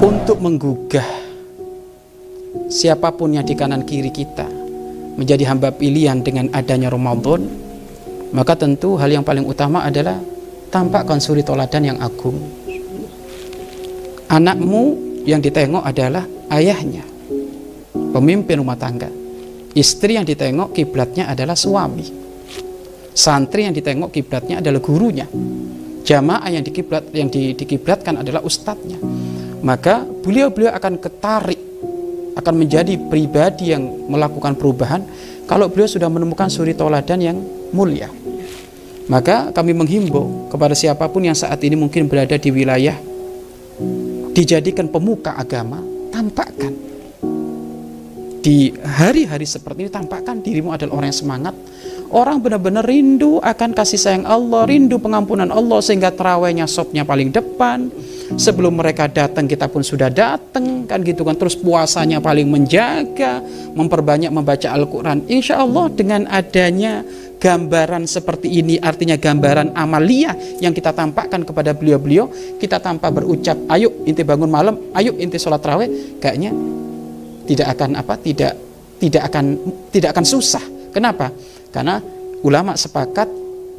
untuk menggugah siapa pun yang di kanan kiri kita menjadi hamba pilihan dengan adanya Ramadan maka tentu hal yang paling utama adalah tampakkan suri toladan yang agung. Anakmu yang ditengok adalah ayahnya pemimpin rumah tangga. Istri yang ditengok kiblatnya adalah suami. Santri yang ditengok kiblatnya adalah gurunya. Jamaah yang dikiblat yang di, dikiblatkan adalah ustadznya maka beliau-beliau akan ketarik akan menjadi pribadi yang melakukan perubahan kalau beliau sudah menemukan suri toladan yang mulia. Maka kami menghimbau kepada siapa pun yang saat ini mungkin berada di wilayah dijadikan pemuka agama tampakkan. Di hari-hari seperti ini tampakkan dirimu adalah orang yang semangat orang benar-benar rindu akan kasih sayang Allah rindu pengampunan Allah sehingga terawihnya sopnya paling depan. Sebelum mereka datang kita pun sudah datang kan gitu kan. Terus puasanya paling menjaga memperbanyak membaca Al-Quran. Insya Allah dengan adanya gambaran seperti ini artinya gambaran amalia yang kita tampakkan kepada beliau-beliau kita tanpa berucap ayo inti bangun malam ayo inti sholat raweh kayaknya tidak akan apa tidak tidak akan tidak akan susah. Kenapa karena ulama sepakat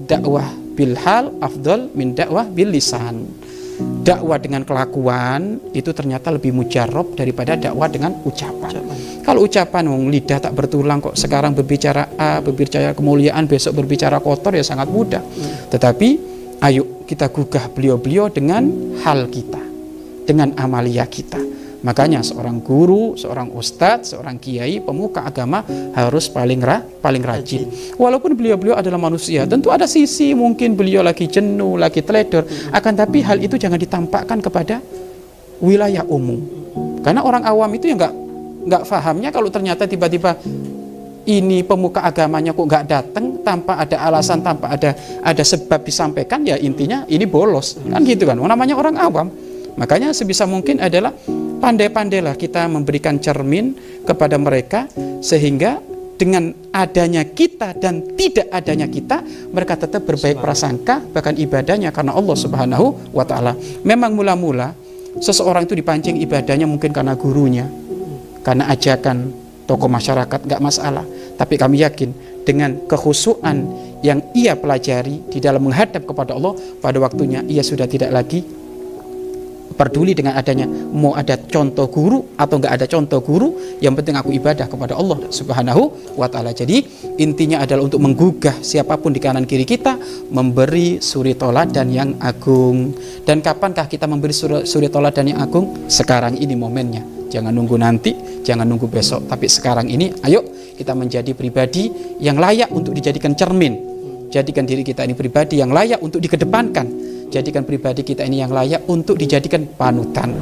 dakwah bil hal afdol min dakwah bil lisan dakwah dengan kelakuan itu ternyata lebih mujarab daripada dakwah dengan ucapan. ucapan. Kalau ucapan wong lidah tak bertulang kok sekarang berbicara A, berbicara kemuliaan, besok berbicara kotor ya sangat mudah. Hmm. Tetapi ayo kita gugah beliau-beliau dengan hal kita, dengan amalia kita. Makanya seorang guru, seorang ustadz, seorang kiai, pemuka agama harus paling ra, paling rajin. Walaupun beliau-beliau adalah manusia, tentu ada sisi mungkin beliau lagi jenuh, lagi teledor. Akan tapi hal itu jangan ditampakkan kepada wilayah umum. Karena orang awam itu ya nggak nggak fahamnya kalau ternyata tiba-tiba ini pemuka agamanya kok nggak datang tanpa ada alasan tanpa ada ada sebab disampaikan ya intinya ini bolos kan gitu kan namanya orang awam makanya sebisa mungkin adalah pandai-pandailah kita memberikan cermin kepada mereka sehingga dengan adanya kita dan tidak adanya kita mereka tetap berbaik prasangka bahkan ibadahnya karena Allah Subhanahu wa taala. Memang mula-mula seseorang itu dipancing ibadahnya mungkin karena gurunya, karena ajakan tokoh masyarakat nggak masalah. Tapi kami yakin dengan kehusuan yang ia pelajari di dalam menghadap kepada Allah pada waktunya ia sudah tidak lagi peduli dengan adanya mau ada contoh guru atau nggak ada contoh guru yang penting aku ibadah kepada Allah subhanahu wa ta'ala. Jadi intinya adalah untuk menggugah siapa pun di kanan kiri kita memberi suri toladan yang agung. Dan kapankah kita memberi suri, suri toladan yang agung? Sekarang ini momennya. Jangan nunggu nanti jangan nunggu besok. Tapi sekarang ini ayo kita menjadi pribadi yang layak untuk dijadikan cermin jadikan diri kita ini pribadi yang layak untuk dikedepankan jadikan pribadi kita ini yang layak untuk dijadikan panutan.